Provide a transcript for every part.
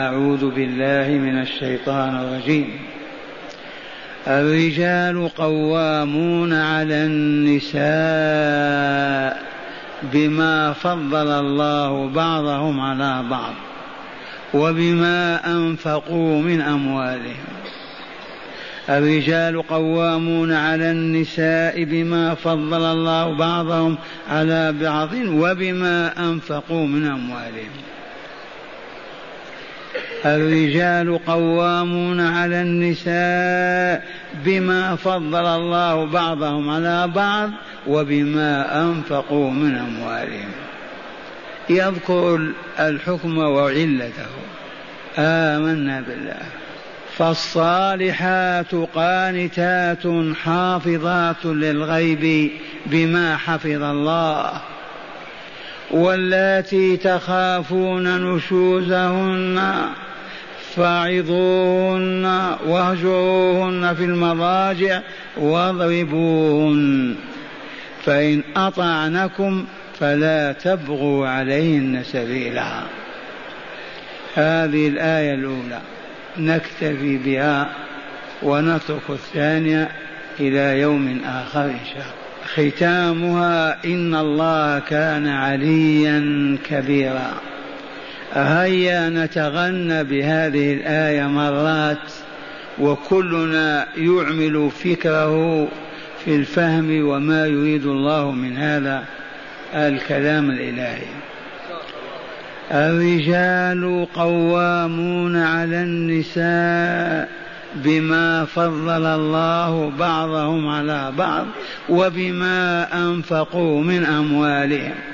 أعوذ بالله من الشيطان الرجيم. الرجال قوامون على النساء بما فضل الله بعضهم على بعض وبما أنفقوا من أموالهم. الرجال قوامون على النساء بما فضل الله بعضهم على بعض وبما أنفقوا من أموالهم. الرجال قوامون على النساء بما فضل الله بعضهم على بعض وبما أنفقوا من أموالهم. يذكر الحكم وعلته. آمنا بالله. فالصالحات قانتات حافظات للغيب بما حفظ الله واللاتي تخافون نشوزهن فعظوهن واهجروهن في المضاجع واضربوهن. فإن أطعنكم فلا تبغوا عليهن سبيلا. هذه الآية الأولى. نكتفي بها ونترك الثانية إلى يوم آخر إن شاء الله. ختامها إن الله كان عليا كبيرا. هيا نتغنى بهذه الآية مرات وكلنا يعمل فكره في الفهم وما يريد الله من هذا الكلام الإلهي. الرجال قوامون على النساء بما فضل الله بعضهم على بعض وبما أنفقوا من أموالهم.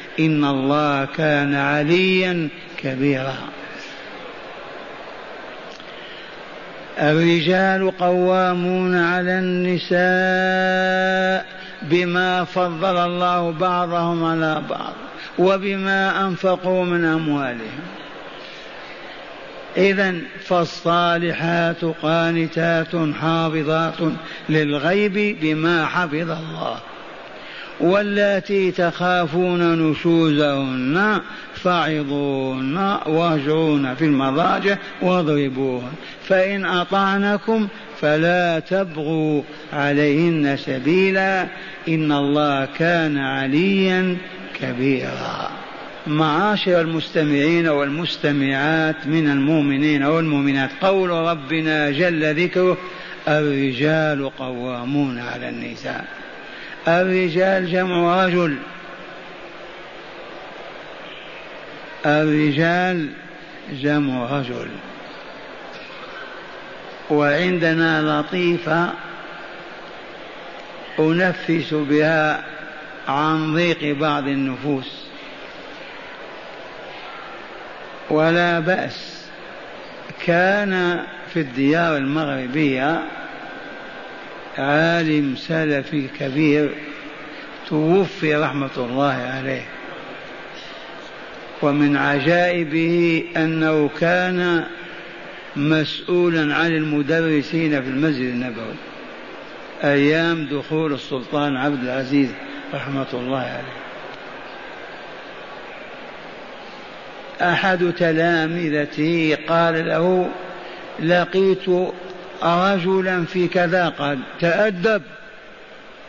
إن الله كان عليا كبيرا. الرجال قوامون على النساء بما فضل الله بعضهم على بعض وبما أنفقوا من أموالهم. إذا فالصالحات قانتات حافظات للغيب بما حفظ الله. واللاتي تخافون نشوزهن فعظوهن واهجرون في المضاجع واضربوهن. فإن أطعنكم فلا تبغوا عليهن سبيلا. إن الله كان عليا كبيرا. معاشر المستمعين والمستمعات من المؤمنين والمؤمنات قول ربنا جل ذكره الرجال قوامون على النساء. الرجال جمع رجل. الرجال جمع رجل. وعندنا لطيفة أنفس بها عن ضيق بعض النفوس. ولا بأس كان في الديار المغربية عالم سلفي كبير توفي رحمة الله عليه. ومن عجائبه أنه كان مسؤولا عن المدرسين في المسجد النبوي أيام دخول السلطان عبد العزيز رحمة الله عليه. أحد تلامذته قال له لقيت رجلا في كذا قال تأدب.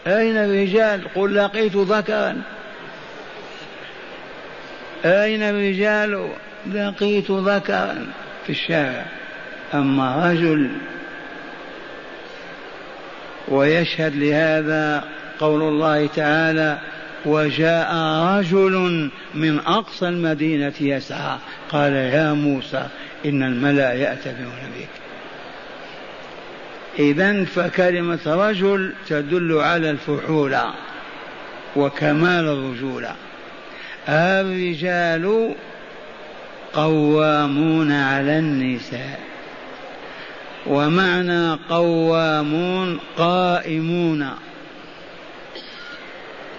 أين الرجال؟ قل لقيت ذكرا. أين الرجال؟ لقيت ذكرا. في الشارع. أما رجل ويشهد لهذا قول الله تعالى وجاء رجل من أقصى المدينة يسعى. قال يا موسى إن الملأ يأتمرون بك. إذا فكلمة رجل تدل على الفحولة وكمال الرجولة الرجال قوامون على النساء. ومعنى قوامون قائمون.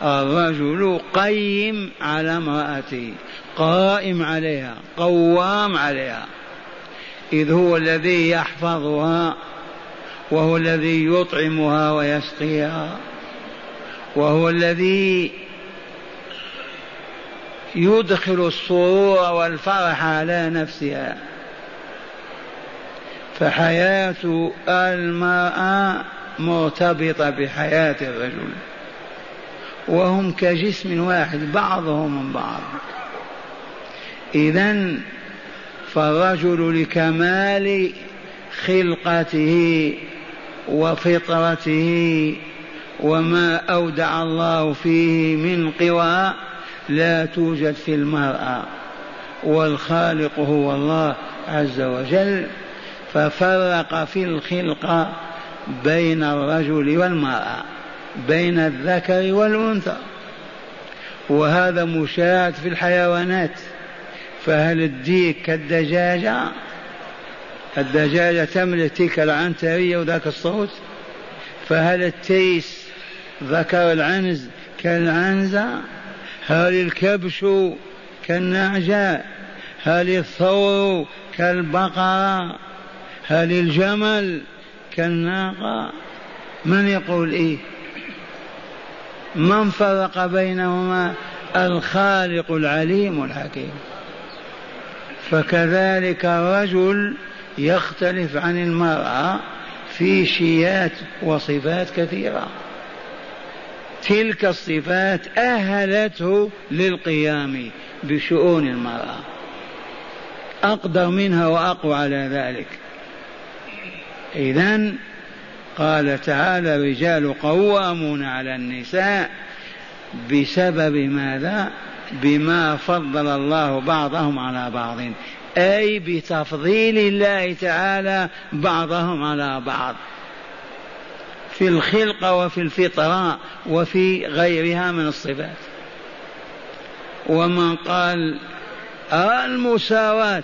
الرجل قيم على امرأته قائم عليها قوام عليها. إذ هو الذي يحفظها وهو الذي يطعمها ويسقيها. وهو الذي يدخل السرور والفرح على نفسها. فحياة المرأة مرتبطة بحياة الرجل. وهم كجسم واحد بعضهم من بعض. إذا فالرجل لكمال خلقته وفطرته وما أودع الله فيه من قوى لا توجد في المرأة. والخالق هو الله عز وجل ففرق في الخلقة بين الرجل والمرأة بين الذكر والأنثى. وهذا مشاهد في الحيوانات فهل الديك كالدجاجة؟ الدجاجة تملك تلك العنترية وذاك الصوت؟ فهل التيس ذكر العنز كالعنزة؟ هل الكبش كالنعجة؟ هل الثور كالبقرة؟ هل الجمل كالناقة؟ من يقول إيه؟ من فرق بينهما؟ الخالق العليم الحكيم. فكذلك الرجل يختلف عن المرأة في شيات وصفات كثيرة. تلك الصفات أهلته للقيام بشؤون المرأة. أقدر منها وأقوى على ذلك. إذا قال تعالى رجال قوامون على النساء بسبب ماذا؟ بما فضل الله بعضهم على بعض. أي بتفضيل الله تعالى بعضهم على بعض. في الخلقة وفي الفطرة وفي غيرها من الصفات. ومن قال المساواة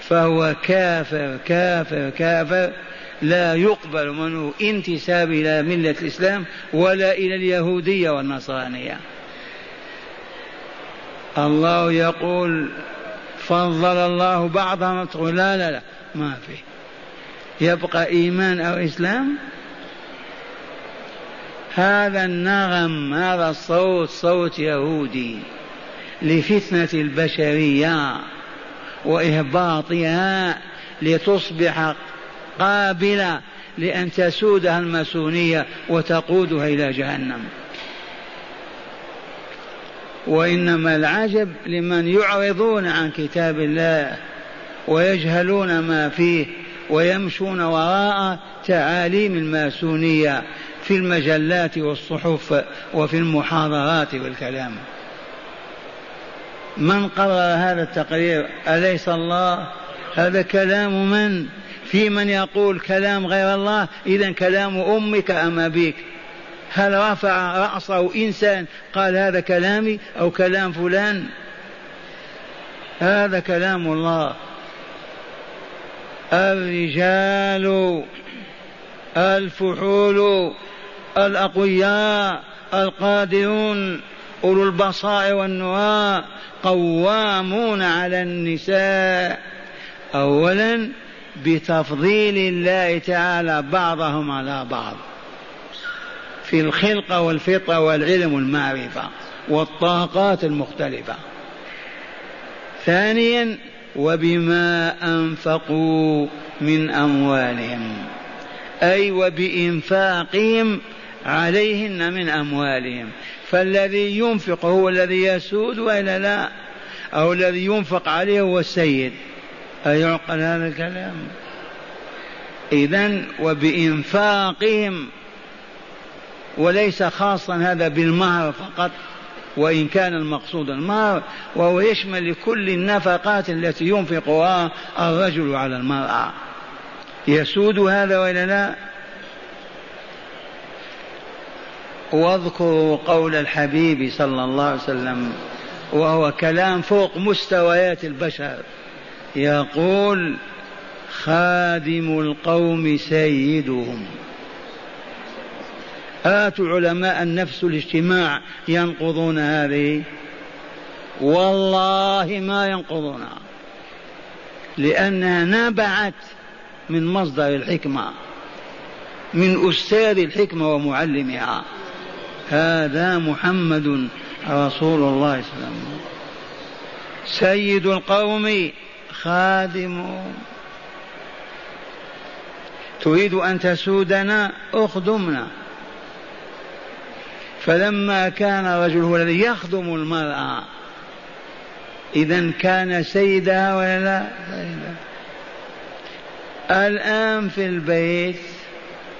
فهو كافر كافر كافر. لا يقبل منه انتساب إلى ملة الإسلام ولا إلى اليهودية والنصرانية. الله يقول فضل الله بعضهم تقول لا لا لا ما في. يبقى إيمان أو إسلام؟ هذا النغم هذا الصوت صوت يهودي لفتنة البشرية وإهباطها لتصبح قابلة لأن تسودها الماسونية وتقودها إلى جهنم. وإنما العجب لمن يعرضون عن كتاب الله ويجهلون ما فيه ويمشون وراء تعاليم الماسونية في المجلات والصحف وفي المحاضرات والكلام. من قرر هذا التقرير؟ أليس الله؟ هذا كلام من؟ في من يقول كلام غير الله؟ إذا كلام أمك أم أبيك؟ هل رفع رأسه إنسان قال هذا كلامي أو كلام فلان؟ هذا كلام الله. الرجال الفحول الأقوياء القادرون أولو البصائر والنواء قوامون على النساء. أولا بتفضيل الله تعالى بعضهم على بعض. في الخلقة والفطرة والعلم والمعرفة والطاقات المختلفة. ثانيا وبما أنفقوا من أموالهم. أي وبإنفاقهم عليهن من أموالهم. فالذي ينفق هو الذي يسود وإلا لا؟ أو الذي ينفق عليه هو السيد. أيعقل هذا الكلام؟ إذا وبإنفاقهم وليس خاصا هذا بالمهر فقط وإن كان المقصود المهر وهو يشمل لكل النفقات التي ينفقها الرجل على المرأة. يسود هذا وإلا لا؟ واذكروا قول الحبيب صلى الله عليه وسلم وهو كلام فوق مستويات البشر يقول خادم القوم سيدهم. آتوا علماء النفس الاجتماع ينقضون هذه؟ والله ما ينقضونها. لأنها نبعت من مصدر الحكمة من أستاذ الحكمة ومعلمها. هذا محمد رسول الله صلى الله عليه وسلم. سيد القوم خادمهم تريد أن تسودنا؟ اخدمنا. فلما كان رجل هو الذي يخدم المرأة إذا كان سيدها ولا لا؟ الآن في البيت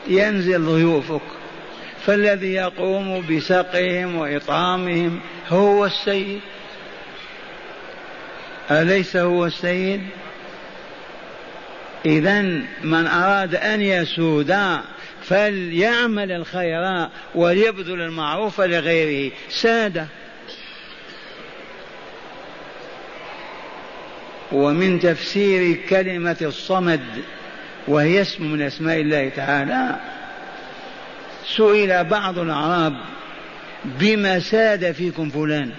ينزل ضيوفك فالذي يقوم بسقهم وإطعامهم هو السيد. أليس هو السيد؟ إذا من أراد أن يسود فليعمل الخير وليبذل المعروف لغيره. سادة. ومن تفسير كلمة الصمد وهي اسم من أسماء الله تعالى سئل بعض الأعراب بما ساد فيكم فلان.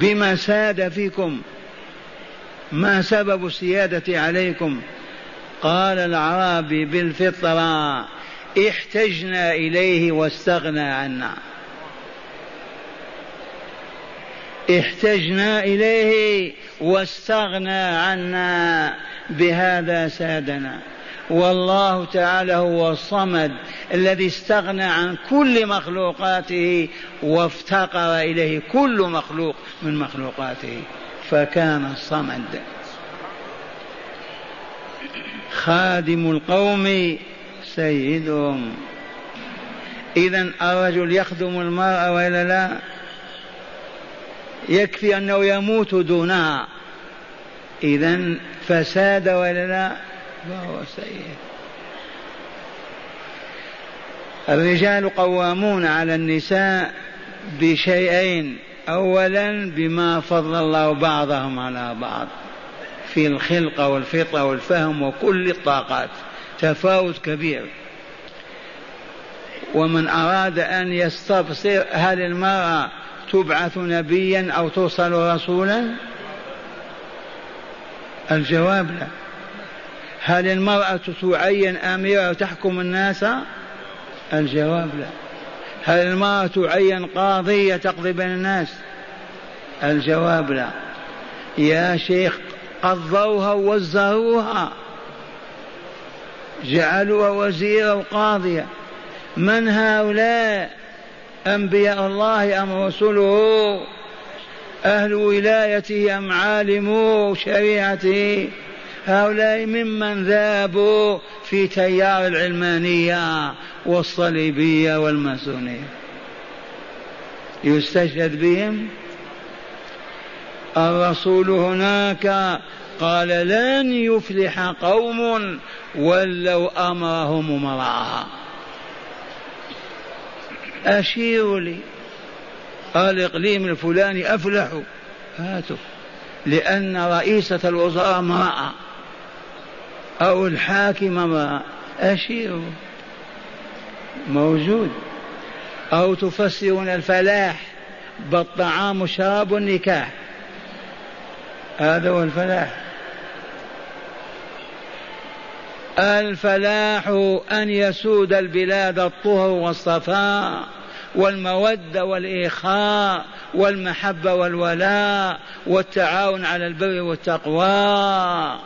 بما ساد فيكم ما سبب السيادة عليكم؟ قال الأعرابي بالفطرة احتجنا إليه واستغنى عنا. احتجنا إليه واستغنى عنا بهذا سادنا. والله تعالى هو الصمد الذي استغنى عن كل مخلوقاته وافتقر إليه كل مخلوق من مخلوقاته فكان الصمد. خادم القوم سيدهم. اذا الرجل يخدم المرأة وإلا لا؟ يكفي أنه يموت دونها. اذا فساد ولا لا؟ فهو سيء الرجال قوامون على النساء بشيئين. اولا بما فضل الله بعضهم على بعض. في الخلقه والفطره والفهم وكل الطاقات. تفاوت كبير. ومن أراد أن يستبصر هل المرأة تبعث نبيا أو توصل رسولا؟ الجواب لا. هل المرأة تعين أميرة تحكم الناس؟ الجواب لا. هل المرأة تعين قاضية تقضي بين الناس؟ الجواب لا. يا شيخ قضوها ووزروها جعلوها وزيرة وقاضية من هؤلاء أنبياء الله أم رسله؟ أهل ولايته أم عالمو شريعته هؤلاء ممن ذابوا في تيار العلمانية والصليبية والماسونية. يستشهد بهم الرسول هناك قال لن يفلح قوم ولوا أمرهم امراء اشيروا لي. الاقليم الفلاني افلحوا هاتوا. لأن رئيسة الوزراء امرأة. أو الحاكم ما أشيروا موجود. أو تفسرون الفلاح. بالطعام والشراب والنكاح هذا هو الفلاح. الفلاح أن يسود البلاد الطهر والصفاء والمودة والإخاء والمحبة والولاء والتعاون على البر والتقوى.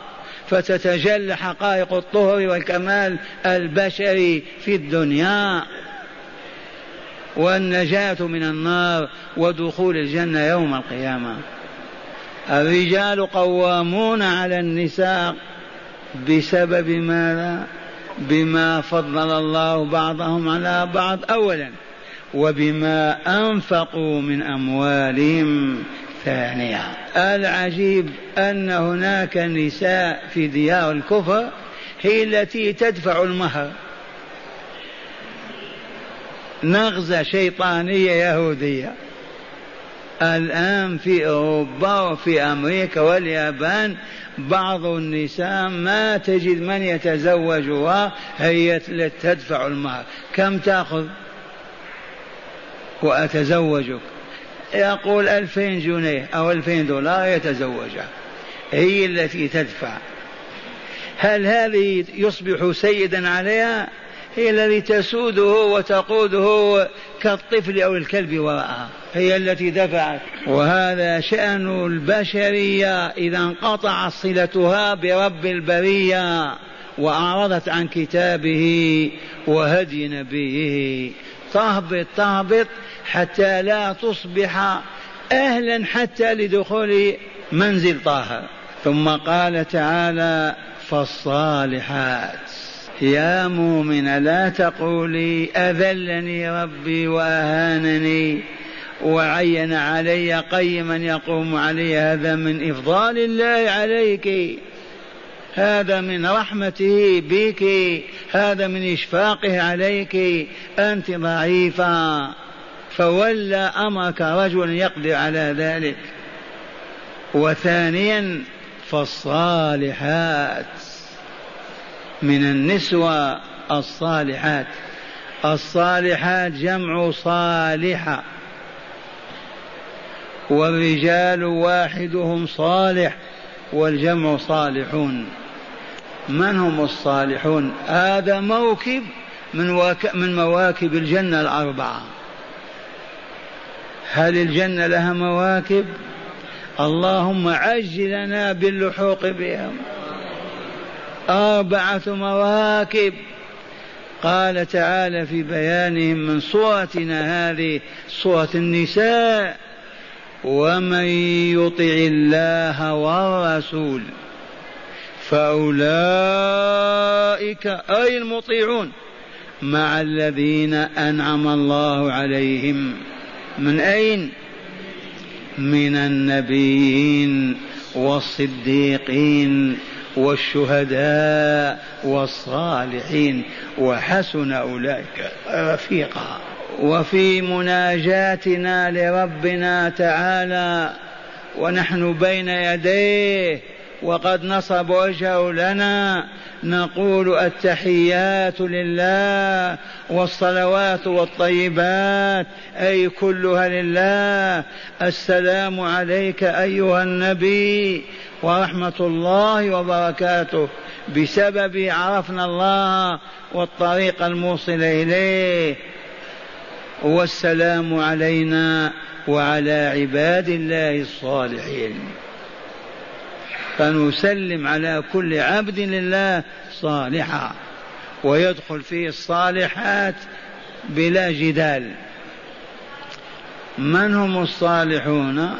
فتتجلى حقائق الطهر والكمال البشري في الدنيا. والنجاة من النار ودخول الجنة يوم القيامة. الرجال قوامون على النساء بسبب ماذا؟ بما فضل الله بعضهم على بعض اولا وبما أنفقوا من أموالهم ثانية العجيب أن هناك نساء في ديار الكفر هي التي تدفع المهر. نغزة شيطانية يهودية. الآن في أوروبا وفي أمريكا واليابان بعض النساء ما تجد من يتزوجها هي تدفع المهر كم تأخذ؟ وأتزوجك. يقول ألفين جنيه أو ألفين دولار يتزوجها. هي التي تدفع. هل هذه يصبح سيدا عليها؟ هي التي تسوده وتقوده كالطفل أو الكلب وراءها. هي التي دفعت. وهذا شأن البشرية إذا انقطع صلتها برب البرية وأعرضت عن كتابه وهدي نبيه. تهبط تهبط حتى لا تصبح أهلا حتى لدخول منزل طه. ثم قال تعالى فالصالحات. يا مؤمن لا تقولي أذلني ربي وأهانني وعين علي قيما يقوم علي هذا من إفضال الله عليك. هذا من رحمته بك هذا من إشفاقه عليك. أنت ضعيفة فولى أمرك رجل يقدر على ذلك. وثانيا فالصالحات. من النسوة الصالحات. الصالحات جمع صالحة والرجال واحدهم صالح والجمع صالحون. من هم الصالحون؟ هذا موكب من, وك من مواكب الجنة الأربعة. هل الجنة لها مواكب؟ اللهم عجلنا باللحوق بهم. أربعة مواكب. قال تعالى في بيانهم من صورتنا هذه صورة النساء. ومن يطع الله والرسول فأولئك أي المطيعون مع الذين أنعم الله عليهم. من أين؟ من النبيين والصديقين. والشهداء والصالحين وحسن أولئك رفيقا. وفي مناجاتنا لربنا تعالى ونحن بين يديه وقد نصب وجهه لنا نقول التحيات لله والصلوات والطيبات أي كلها لله. السلام عليك أيها النبي ورحمة الله وبركاته. بسبب عرفنا الله والطريق الموصل إليه. والسلام علينا وعلى عباد الله الصالحين. فنسلم على كل عبد لله صالحا. ويدخل فيه الصالحات بلا جدال. من هم الصالحون؟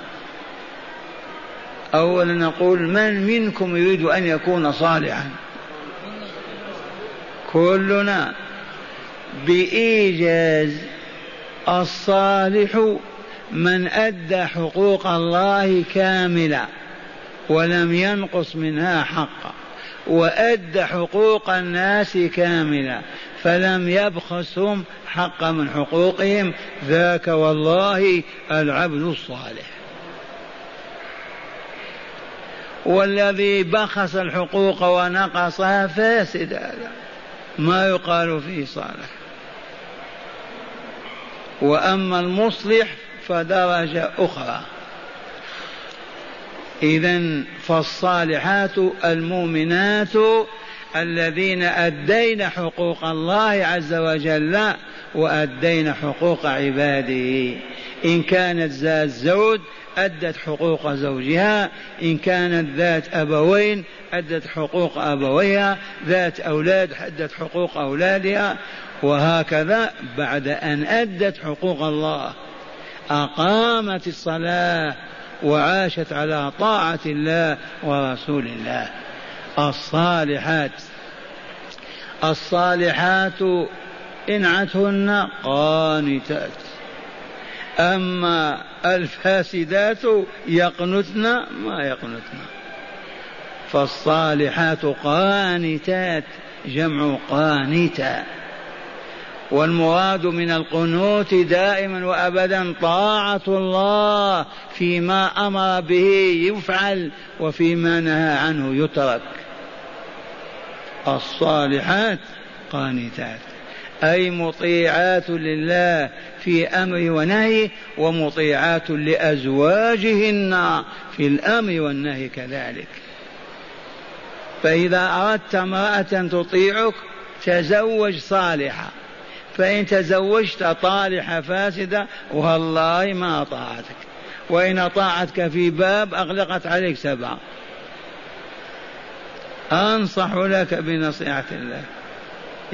اولا نقول من منكم يريد أن يكون صالحا؟ كلنا. بإيجاز الصالح من أدى حقوق الله كاملة ولم ينقص منها حقا وأدى حقوق الناس كاملة فلم يبخسهم حق من حقوقهم ذاك والله العبد الصالح. والذي بخس الحقوق ونقصها فاسد هذا ما يقال فيه صالح. وأما المصلح فدرجة أخرى. إذا فالصالحات المؤمنات الذين أدين حقوق الله عز وجل وأدين حقوق عباده. إن كانت ذات زوج أدت حقوق زوجها إن كانت ذات أبوين أدت حقوق أبويها ذات أولاد أدت حقوق أولادها وهكذا بعد أن أدت حقوق الله. أقامت الصلاة وعاشت على طاعة الله ورسول الله. الصالحات الصالحات إنعتهن قانتات. أما الفاسدات يقنتن ما يقنتن. فالصالحات قانتات جمع قانتا والمراد من القنوت دائما وأبدا طاعة الله فيما أمر به يفعل وفيما نهى عنه يترك. الصالحات قانتات. أي مطيعات لله في أمر ونهي ومطيعات لأزواجهن في الأمر والنهي كذلك. فإذا أردت امرأة تطيعك تزوج صالحه فإن تزوجت طالحة فاسدة والله ما أطاعتك وإن أطاعتك في باب أغلقت عليك سبعة. أنصح لك بنصيحة الله.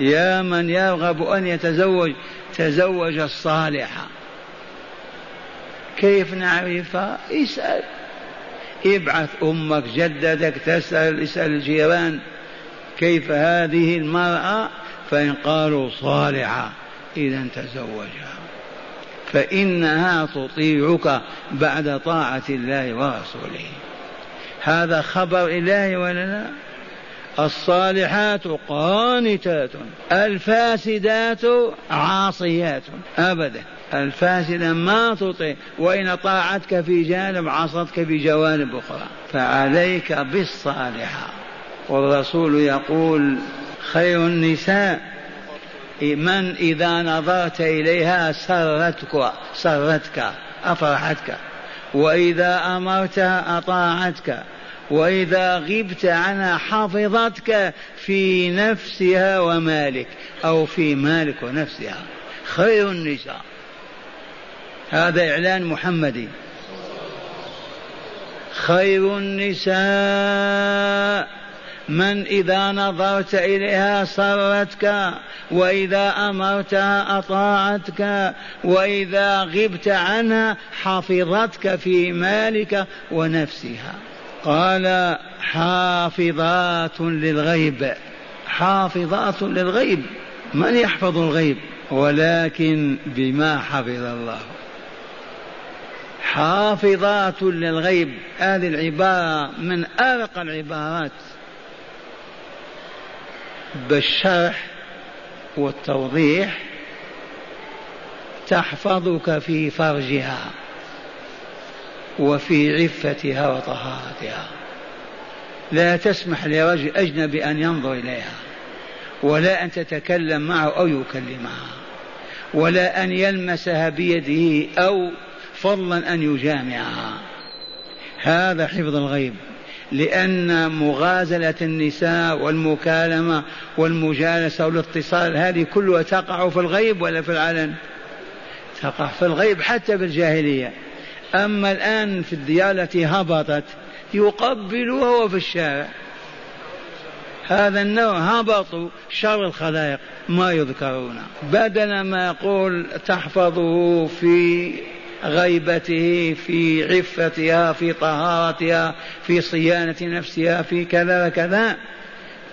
يا من يرغب أن يتزوج تزوج الصالحة كيف نعرفها اسأل. ابعث أمك جدتك تسأل اسأل الجيران. كيف هذه المرأة؟ فإن قالوا صالحة إذا تزوجها. فإنها تطيعك بعد طاعة الله ورسوله. هذا خبر إلهي ولا لا؟ الصالحات قانتات الفاسدات عاصيات. أبدا. الفاسدة ما تطيع وإن طاعتك في جانب عصتك في جوانب أخرى. فعليك بالصالحة. والرسول يقول خير النساء من إذا نظرت إليها سرتك سرتك أفرحتك. وإذا أمرتها أطاعتك. وإذا غبت عنها حفظتك في نفسها ومالك أو في مالك ونفسها. خير النساء. هذا إعلان محمدي. خير النساء. من إذا نظرت إليها سرتك وإذا أمرتها أطاعتك وإذا غبت عنها حفظتك في مالك ونفسها. قال حافظات للغيب حافظات للغيب من يحفظ الغيب؟ ولكن بما حفظ الله. حافظات للغيب هذه العبارة من أرقى العبارات. بالشرح والتوضيح تحفظك في فرجها. وفي عفتها وطهارتها. لا تسمح لرجل أجنبي أن ينظر إليها ولا أن تتكلم معه أو يكلمها ولا أن يلمسها بيده أو فضلا أن يجامعها. هذا حفظ الغيب لأن مغازلة النساء والمكالمة والمجالسة والاتصال هذه كلها تقع في الغيب ولا في العلن؟ تقع في الغيب حتى بالجاهلية. أما الآن في الديار التي هبطت يقبلها وهو في الشارع. هذا النوع هبطوا شر الخلائق ما يذكرون. بدل ما يقول تحفظه في غيبته في عفتها في طهارتها في صيانة نفسها في كذا وكذا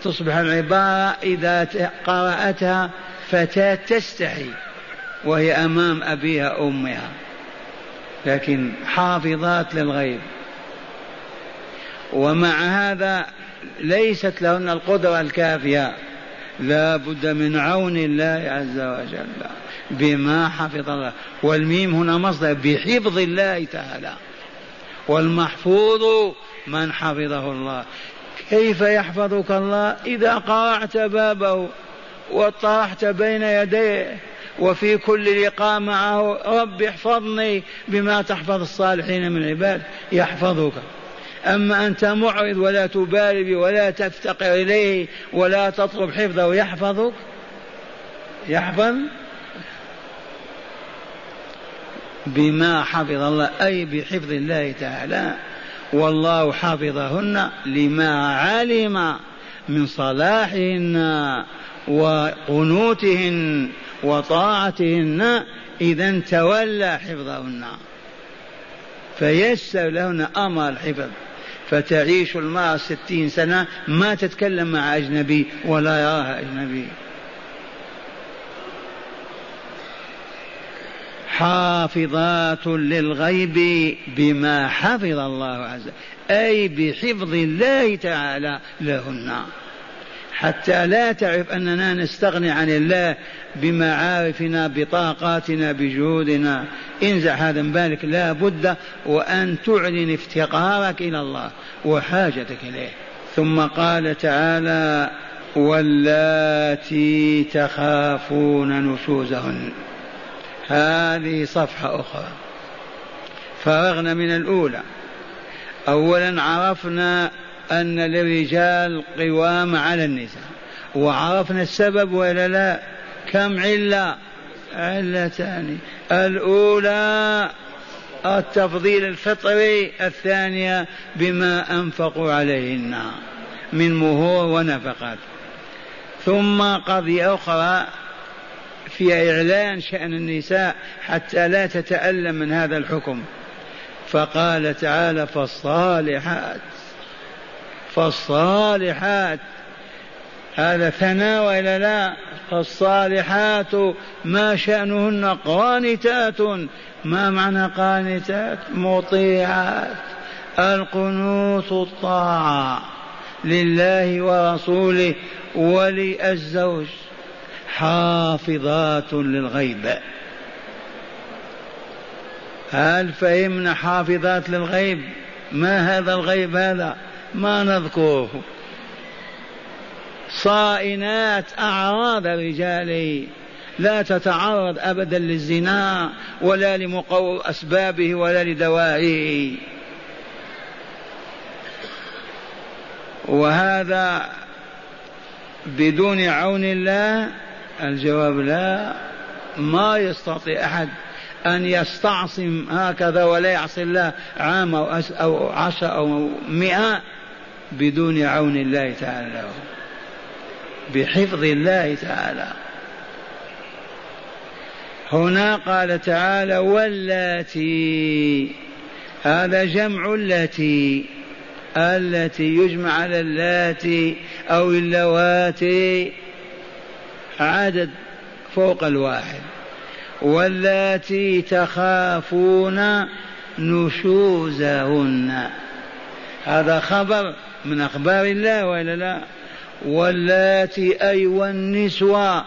تصبح العبارة إذا قرأتها فتاة تستحي وهي أمام أبيها أمها لكن حافظات للغيب. ومع هذا ليست لهن القدرة الكافية. لا بد من عون الله عز وجل بما حفظ الله. والميم هنا مصدر بحفظ الله تعالى. والمحفوظ من حفظه الله. كيف يحفظك الله؟ إذا قرعت بابه وطرحت بين يديه وفي كل لقاء معه رب احفظني بما تحفظ الصالحين من العباد يحفظك. أما أنت معرض ولا تبالي ولا تفتقر إليه ولا تطلب حفظه يحفظك؟ يحفظ؟ بما حفظ الله أي بحفظ الله تعالى. والله حفظهن لما علم من صلاحهن. وقنوتهن وطاعتهن إذا تولى حفظهن. فيسر لهن أمر الحفظ. فتعيش المرأة ستين سنة ما تتكلم مع أجنبي ولا يراها أجنبي. حافظات للغيب بما حفظ الله عز وجل. أي بحفظ الله تعالى لهن. حتى لا تعرف أننا نستغني عن الله بمعارفنا بطاقاتنا بجهودنا. انزع هذا من بالك لا بد وأن تعلن افتقارك إلى الله وحاجتك إليه. ثم قال تعالى واللاتي تخافون نشوزهن هذه صفحة أخرى. فرغنا من الأولى. أولا عرفنا أن للرجال قوام على النساء. وعرفنا السبب ولا لا؟ كم علة؟ علتان. الأولى التفضيل الفطري الثانية بما أنفقوا عليهن من مهور ونفقات. ثم قضية أخرى في إعلان شأن النساء حتى لا تتألم من هذا الحكم. فقال تعالى فالصالحات فالصالحات. هذا ثناء وإلا لا؟ فالصالحات ما شأنهن قانتات. ما معنى قانتات؟ مطيعات. القنوت الطاعة لله ورسوله وللزوج. حافظات للغيب. هل فهمنا حافظات للغيب؟ ما هذا الغيب هذا؟ ما نذكره صائنات أعراض الرجال لا تتعرض أبدا للزنا ولا لمقو أسبابه ولا لدوائه. وهذا بدون عون الله؟ الجواب لا. ما يستطيع أحد أن يستعصم هكذا ولا يعصي الله عام أو عشر أو مئة بدون عون الله تعالى بحفظ الله تعالى. هنا قال تعالى واللاتي هذا جمع التي التي يجمع على اللاتي أو اللواتي عدد فوق الواحد. واللاتي تخافون نشوزهن. هذا خبر من أخبار الله وإلا لا؟ واللاتي أي والنسوة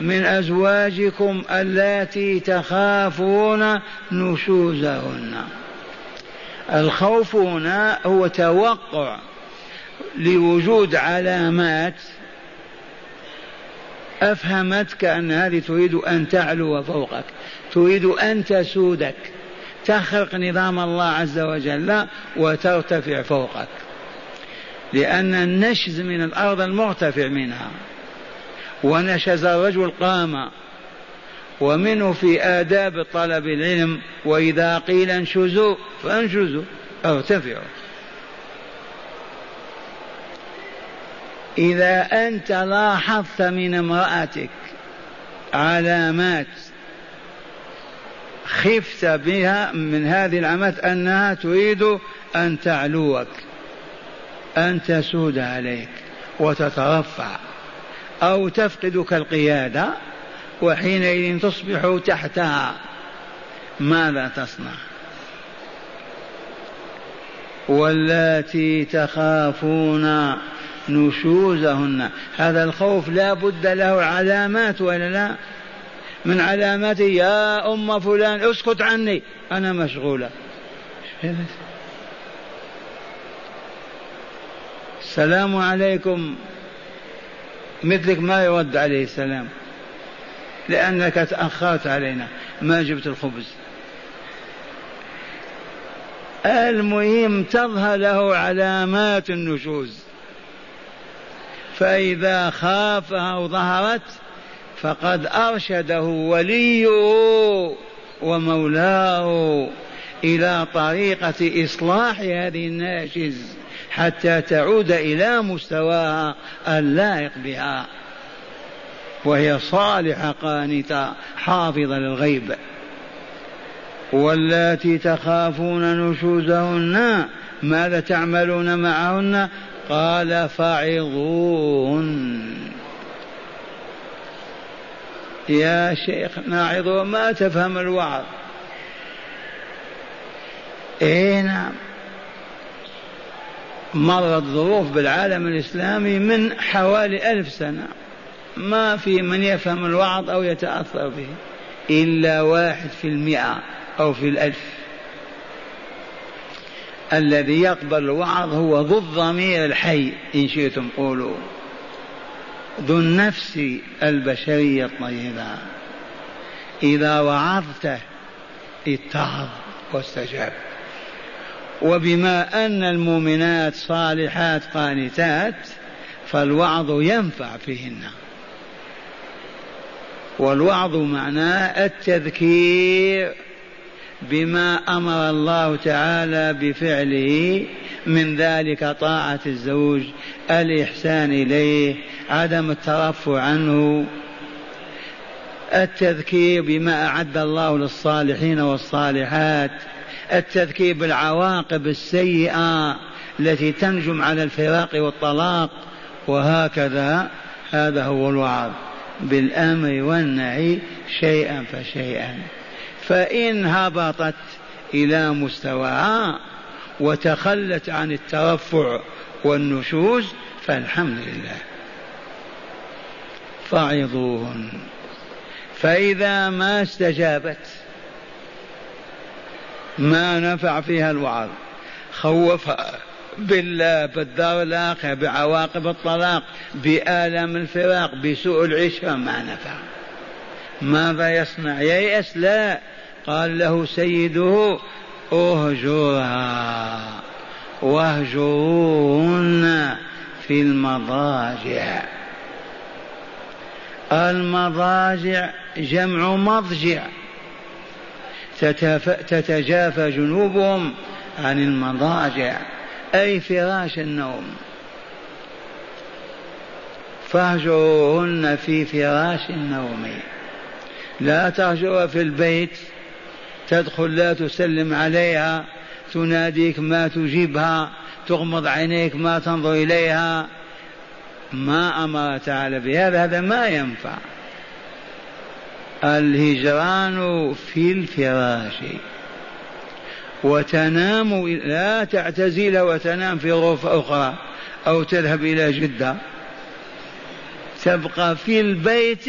من أزواجكم اللاتي تخافون نشوزهن. الخوف هنا هو توقع لوجود علامات أفهمتك أن هذه تريد أن تعلو فوقك تريد أن تسودك. تخرق نظام الله عز وجل وترتفع فوقك. لأن النشز من الأرض المرتفع منها ونشز الرجل قام ومنه في آداب طلب العلم وإذا قيل انشزوا فانشزوا ارتفعوا. إذا أنت لاحظت من امرأتك علامات خفت بها من هذه العلامات أنها تريد أن تعلوك. أن تسود عليك وتترفع أو تفقدك القيادة وحينئذ تصبح تحتها. ماذا تصنع؟ واللاتي تخافون نشوزهن. هذا الخوف لا بد له علامات ولا لا؟ من علاماته يا أم فلان اسكت عني أنا مشغولة. السلام عليكم. مثلك ما يرد عليه السلام. لأنك تأخرت علينا. ما جبت الخبز. المهم تظهر له علامات النشوز. فإذا خافها وظهرت فقد أرشده وليه ومولاه إلى طريقة إصلاح هذه الناشز. حتى تعود إلى مستواها اللائق بها. وهي صالحة قانتة حافظة للغيب. واللاتي تخافون نشوزهن ماذا تعملون معهن؟ قال فعظوهن يا شيخ ناعظ ما تفهم الوعظ. اي نعم. مرت ظروف بالعالم الإسلامي من حوالي ألف سنة. ما في من يفهم الوعظ أو يتأثر به. إلا واحد في المئة أو في الألف. الذي يقبل الوعظ هو ذو الضمير الحي إن شئتم قولوا. ذو النفس البشرية الطيبة. إذا وعظته اتعظ واستجاب. وبما أن المؤمنات صالحات قانتات فالوعظ ينفع فيهن. والوعظ معناه التذكير بما أمر الله تعالى بفعله من ذلك طاعة الزوج الإحسان إليه عدم الترفع عنه. التذكير بما أعد الله للصالحين والصالحات. التذكير بالعواقب السيئة التي تنجم على الفراق والطلاق وهكذا هذا هو الوعظ بالأمر والنهي شيئا فشيئا. فإن هبطت إلى مستواها وتخلت عن الترفع والنشوز فالحمد لله. فعظوهن فإذا ما استجابت ما نفع فيها الوعظ خوفها بالله بالدار الآخرة بعواقب الطلاق بآلام الفراق بسوء العشرة ما نفع. ماذا يصنع؟ ييأس لا. قال له سيده اهجرها واهجروهن في المضاجع. المضاجع جمع مضجع. تتجافى جنوبهم عن المضاجع أي فراش النوم. فاهجروهن في فراش النوم. لا تهجر في البيت تدخل لا تسلم عليها تناديك ما تجيبها تغمض عينيك ما تنظر إليها. ما أمر تعالى بهذا هذا ما ينفع. الهجران في الفراش. وتنام لا تعتزل وتنام في غرفة أخرى أو تذهب إلى جدة. تبقى في البيت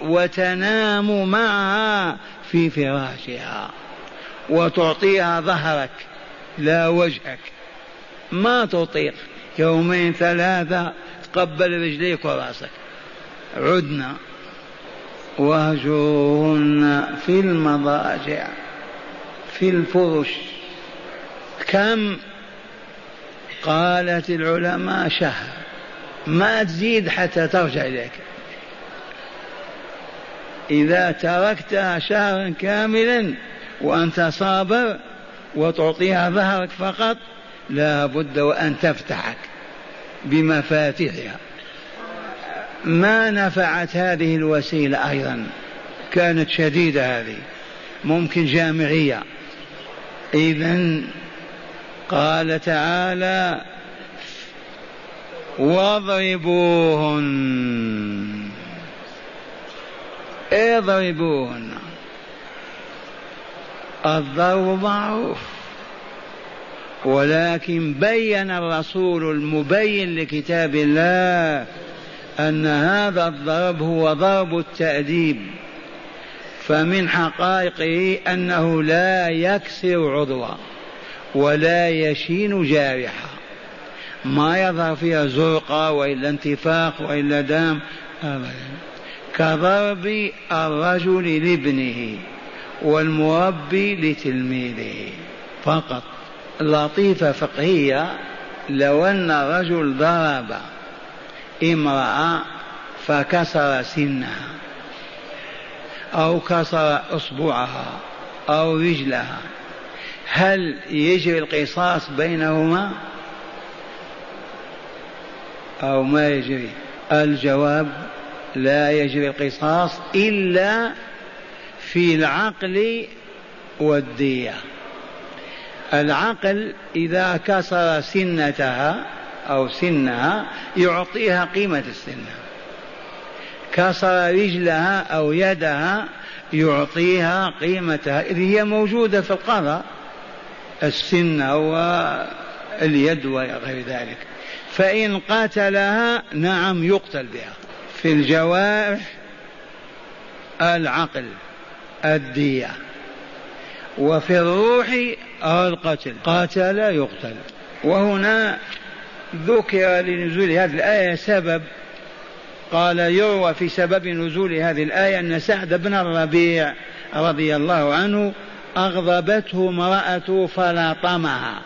وتنام معها في فراشها. وتعطيها ظهرك لا وجهك. ما تطيق. يومين ثلاثة تقبل رجليك وراسك. عدنا. واهجرهن في المضاجع في الفرش. كم؟ قالت العلماء شهر. ما تزيد حتى ترجع إليك. إذا تركتها شهرا كاملا وأنت صابر وتعطيها ظهرك فقط لا بد وأن تفتحك بمفاتيحها. ما نفعت هذه الوسيلة أيضا. كانت شديدة هذه. ممكن جامعية. إذا قال تعالى واضربوهن. اضربوهن. الضرب معروف. ولكن بين الرسول المبين لكتاب الله أن هذا الضرب هو ضرب التأديب فمن حقائقه أنه لا يكسر عضوا ولا يشين جارحة ما يظهر فيها زرقة وإلا انتفاخ وإلا دم أبدا. كضرب الرجل لابنه والمربي لتلميذه. فقط لطيفة فقهية لو أن رجل ضرب امرأة فكسر سنها أو كسر إصبعها أو رجلها. هل يجري القصاص بينهما؟ أو ما يجري؟ الجواب لا يجري القصاص إلا في العقل والدية. العقل إذا كسر سنتها أو سنها يعطيها قيمة السنة كسر رجلها أو يدها يعطيها قيمتها. إذ هي موجودة في القضاء السن اليد وغير ذلك. فإن قتلها نعم يقتل بها. في الجوارح العقل الدية. وفي الروح القتل قاتل يقتل. وهنا ذكر لنزول هذه الآية سبب قال يروى في سبب نزول هذه الآية أن سعد بن الربيع رضي الله عنه أغضبته امرأته فلاطمها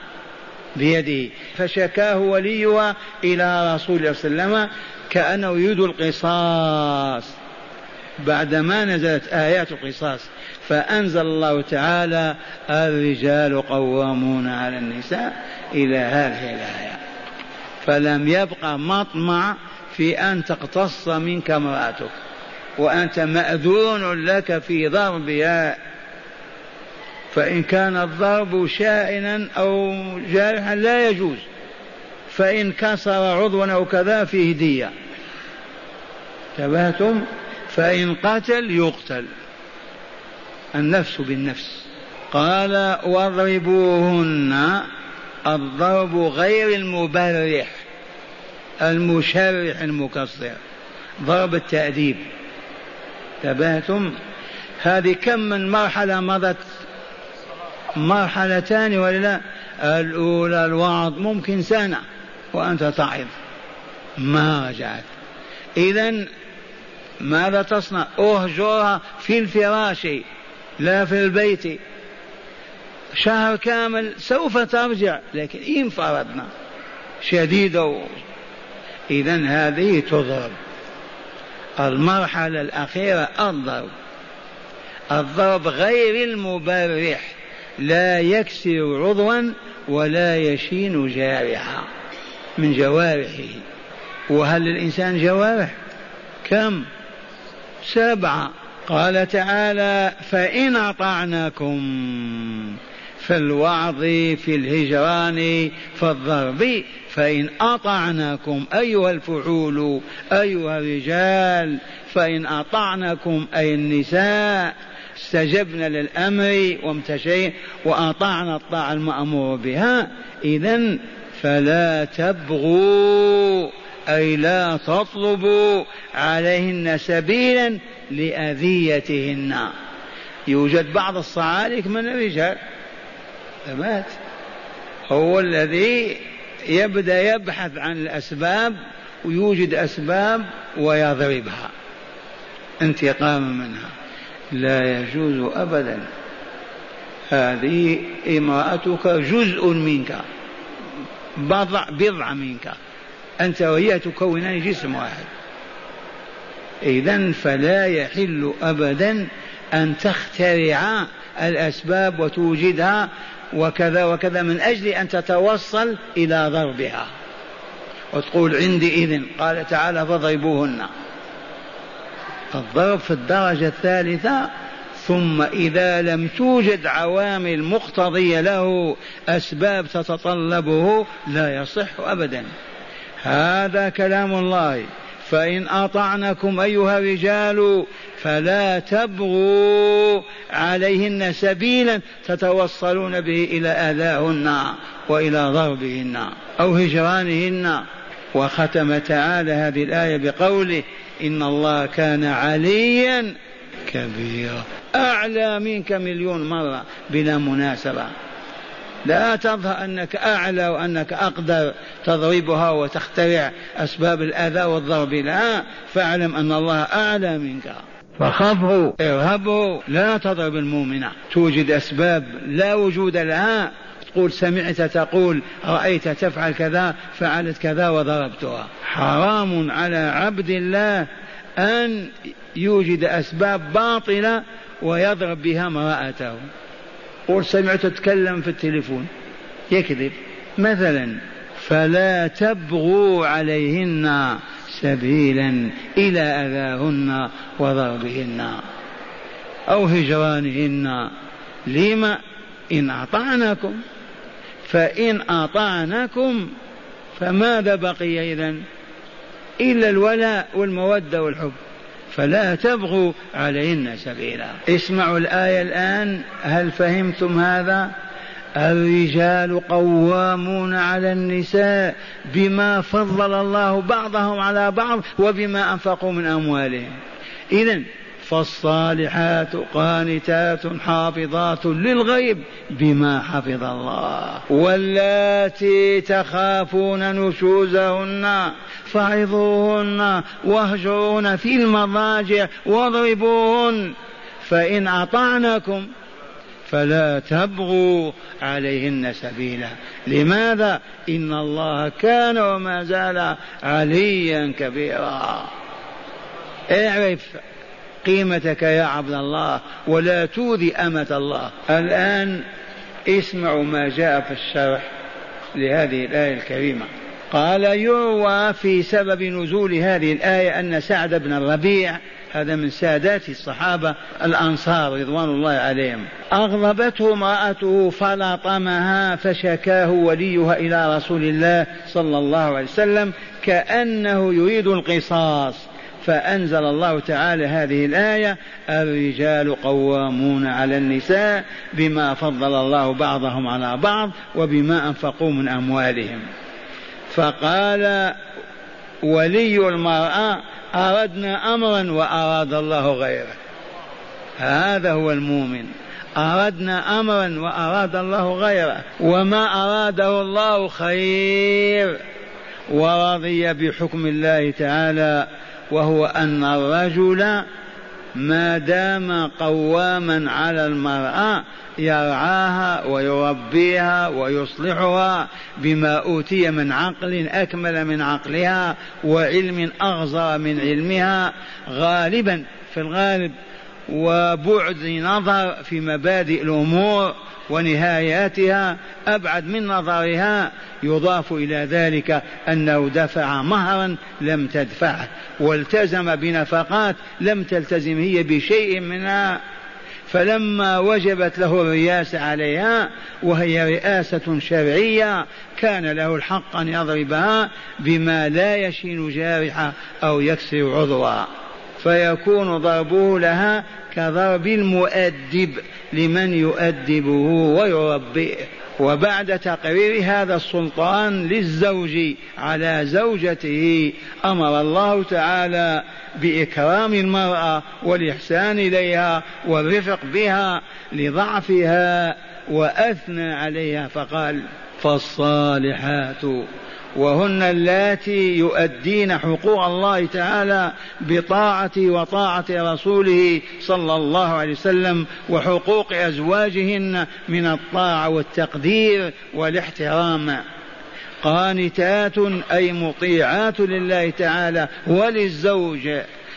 بيده فشكاه وليها إلى رسول الله صلى الله عليه وسلم كأنه يريد القصاص. بعدما نزلت آيات القصاص فأنزل الله تعالى الرجال قوامون على النساء إلى هذه الآية. فلم يبقى مطمع في أن تقتص منك امرأتك وأنت مأذون لك في ضربها. فإن كان الضرب شائنا أو جارحا لا يجوز فإن كسر عضوا أو كذا فيه دية. انتبهتم؟ فإن قتل يقتل. النفس بالنفس. قال واضربوهن الضرب غير المبرح المشرح المكسر ضرب التأديب. انتبهتم؟ هذه كم من مرحلة مضت؟ مرحلتان ولا لا؟ الأولى الوعظ ممكن سنة وأنت تعظ. ما رجعت. إذا ماذا تصنع؟ اهجرها في الفراش لا في البيت. شهر كامل سوف ترجع لكن إن فرضنا شديدة إذا هذه تضرب. المرحلة الأخيرة الضرب. الضرب غير المبرح. لا يكسر عضوا ولا يشين جارحا من جوارحه. وهل للإنسان جوارح؟ كم؟ سبعة. قال تعالى فإن أطعناكم في الوعظ في الهجران في الضرب. فإن أطعناكم أيها الفحول أيها الرجال فإن أطعنكم أي النساء استجبنا للأمر وامتشينا وأطعنا الطاعة المأمور بها. إذا فلا تبغوا أي لا تطلبوا عليهن سبيلا لأذيتهن. يوجد بعض الصعالك من الرجال ثبات هو الذي يبدأ يبحث عن الأسباب ويوجد أسباب ويضربها. انتقاما منها. لا يجوز ابدا. هذه امرأتك جزء منك. بضع بضع منك. أنت وهي تكونان جسم واحد. إذا فلا يحل أبدا أن تخترع الأسباب وتوجدها وكذا وكذا من أجل أن تتوصل إلى ضربها. وتقول عندي إذن. قال تعالى فضربوهن. الضرب في الدرجة الثالثة ثم إذا لم توجد عوامل مقتضية له أسباب تتطلبه لا يصح أبدا. هذا كلام الله. فإن أطعنكم أيها الرجال فلا تبغوا عليهن سبيلا تتوصلون به إلى أذاهن وإلى ضربهن أو هجرانهن. وختم تعالى هذه الآية بقوله إن الله كان عليا كبيرا. أعلى منك مليون مرة بلا مناسبة. لا تظهر أنك أعلى وأنك أقدر تضربها وتخترع أسباب الأذى والضرب. لا فاعلم أن الله أعلى منك. فخافه ارهبه لا تضرب المؤمنة توجد أسباب لا وجود لها. تقول سمعت تقول رأيت تفعل كذا فعلت كذا وضربتها. حرام على عبد الله أن يوجد أسباب باطلة ويضرب بها امرأته. قل سمعت تتكلم في التليفون. يكذب. مثلا فلا تبغوا عليهن سبيلا إلى أذاهن وضربهن أو هجرانهن. لما إن أطعنكم فإن أطعنكم فماذا بقي إذن إلا الولاء والمودة والحب. فلا تبغوا عليهن سبيلا. اسمعوا الآية الآن. هل فهمتم هذا؟ الرجال قوامون على النساء بما فضل الله بعضهم على بعض وبما أنفقوا من أموالهم. اذا فالصالحات قانتات حافظات للغيب بما حفظ الله. واللاتي تخافون نشوزهن فعظوهن واهجروهن في المضاجع واضربوهن. فإن أطعنكم فلا تبغوا عليهن سبيلا. لماذا؟ إن الله كان وما زال عليا كبيرا. اعرف. قيمتك يا عبد الله ولا توذي أمة الله. الآن اسمعوا ما جاء في الشرح لهذه الآية الكريمة. قال يروى في سبب نزول هذه الآية أن سعد بن الربيع هذا من سادات الصحابة الأنصار رضوان الله عليهم أغضبته امرأته فلطمها فشكاه وليها إلى رسول الله صلى الله عليه وسلم كأنه يريد القصاص. فأنزل الله تعالى هذه الآية الرجال قوامون على النساء بما فضل الله بعضهم على بعض وبما أنفقوا من أموالهم. فقال ولي المرأة أردنا أمرا وأراد الله غيره. هذا هو المؤمن. أردنا أمرا وأراد الله غيره. وما أراده الله خير. ورضي بحكم الله تعالى وهو أن الرجل ما دام قواما على المرأة يرعاها ويربيها ويصلحها بما أوتي من عقل أكمل من عقلها وعلم أغزر من علمها. غالبا في الغالب وبعد نظر في مبادئ الأمور ونهاياتها أبعد من نظرها يضاف إلى ذلك أنه دفع مهرا لم تدفعه والتزم بنفقات لم تلتزم هي بشيء منها. فلما وجبت له الرياسة عليها وهي رئاسة شرعية كان له الحق أن يضربها بما لا يشين جارحة أو يكسر عضوها فيكون ضربه لها كضرب المؤدب لمن يؤدبه ويربيه وبعد تقرير هذا السلطان للزوج على زوجته أمر الله تعالى بإكرام المرأة والإحسان إليها والرفق بها لضعفها وأثنى عليها فقال فالصالحات وهن اللاتي يؤدين حقوق الله تعالى بطاعته وطاعة رسوله صلى الله عليه وسلم وحقوق أزواجهن من الطاعة والتقدير والاحترام. قانتات أي مطيعات لله تعالى وللزوج.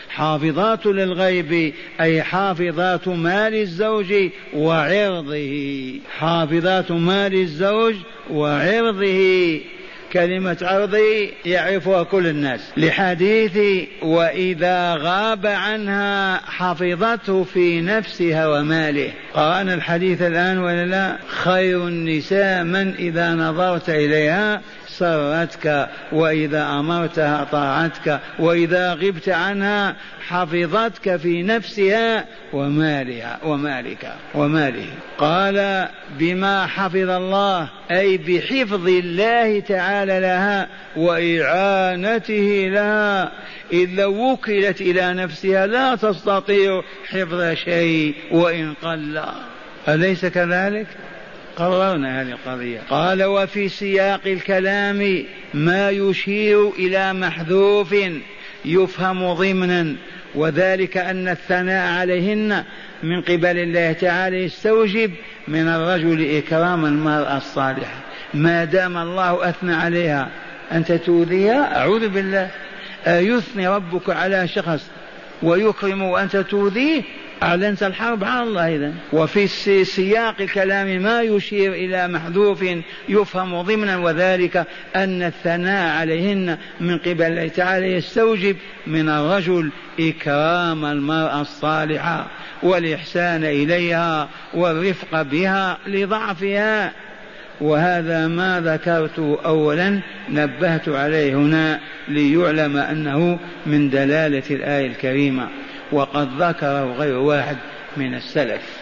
حافظات للغيب أي حافظات مال الزوج وعرضه. حافظات مال الزوج وعرضه. كلمة عرضي يعرفها كل الناس. لحديث وإذا غاب عنها حفظته في نفسها وماله. قرأنا الحديث الآن ولا لا؟ خير النساء من إذا نظرت إليها سرتك وإذا أمرتها طاعتك وإذا غبت عنها حفظتك في نفسها ومالها ومالك وماله قال بما حفظ الله أي بحفظ الله تعالى لها وإعانته لها إذ لو وكلت إلى نفسها لا تستطيع حفظ شيء وإن قل أليس كذلك؟ قررنا هذه القضية. قال وفي سياق الكلام ما يشير إلى محذوف يفهم ضمنا وذلك أن الثناء عليهن من قبل الله تعالى يستوجب من الرجل إكرام المرأة الصالحة. ما دام الله أثنى عليها أنت تؤذيها؟ أعوذ بالله. أيثني ربك على شخص ويكرم وأنت تؤذيه؟ أعلنت الحرب. على الله إذا. وفي سياق الكلام ما يشير إلى محذوف يفهم ضمنا وذلك أن الثناء عليهن من قبل الله تعالى يستوجب من الرجل إكرام المرأة الصالحة والإحسان إليها والرفق بها لضعفها. وهذا ما ذكرت أولا نبهت عليه هنا ليعلم أنه من دلالة الآية الكريمة. وقد ذكره غير واحد من السلف.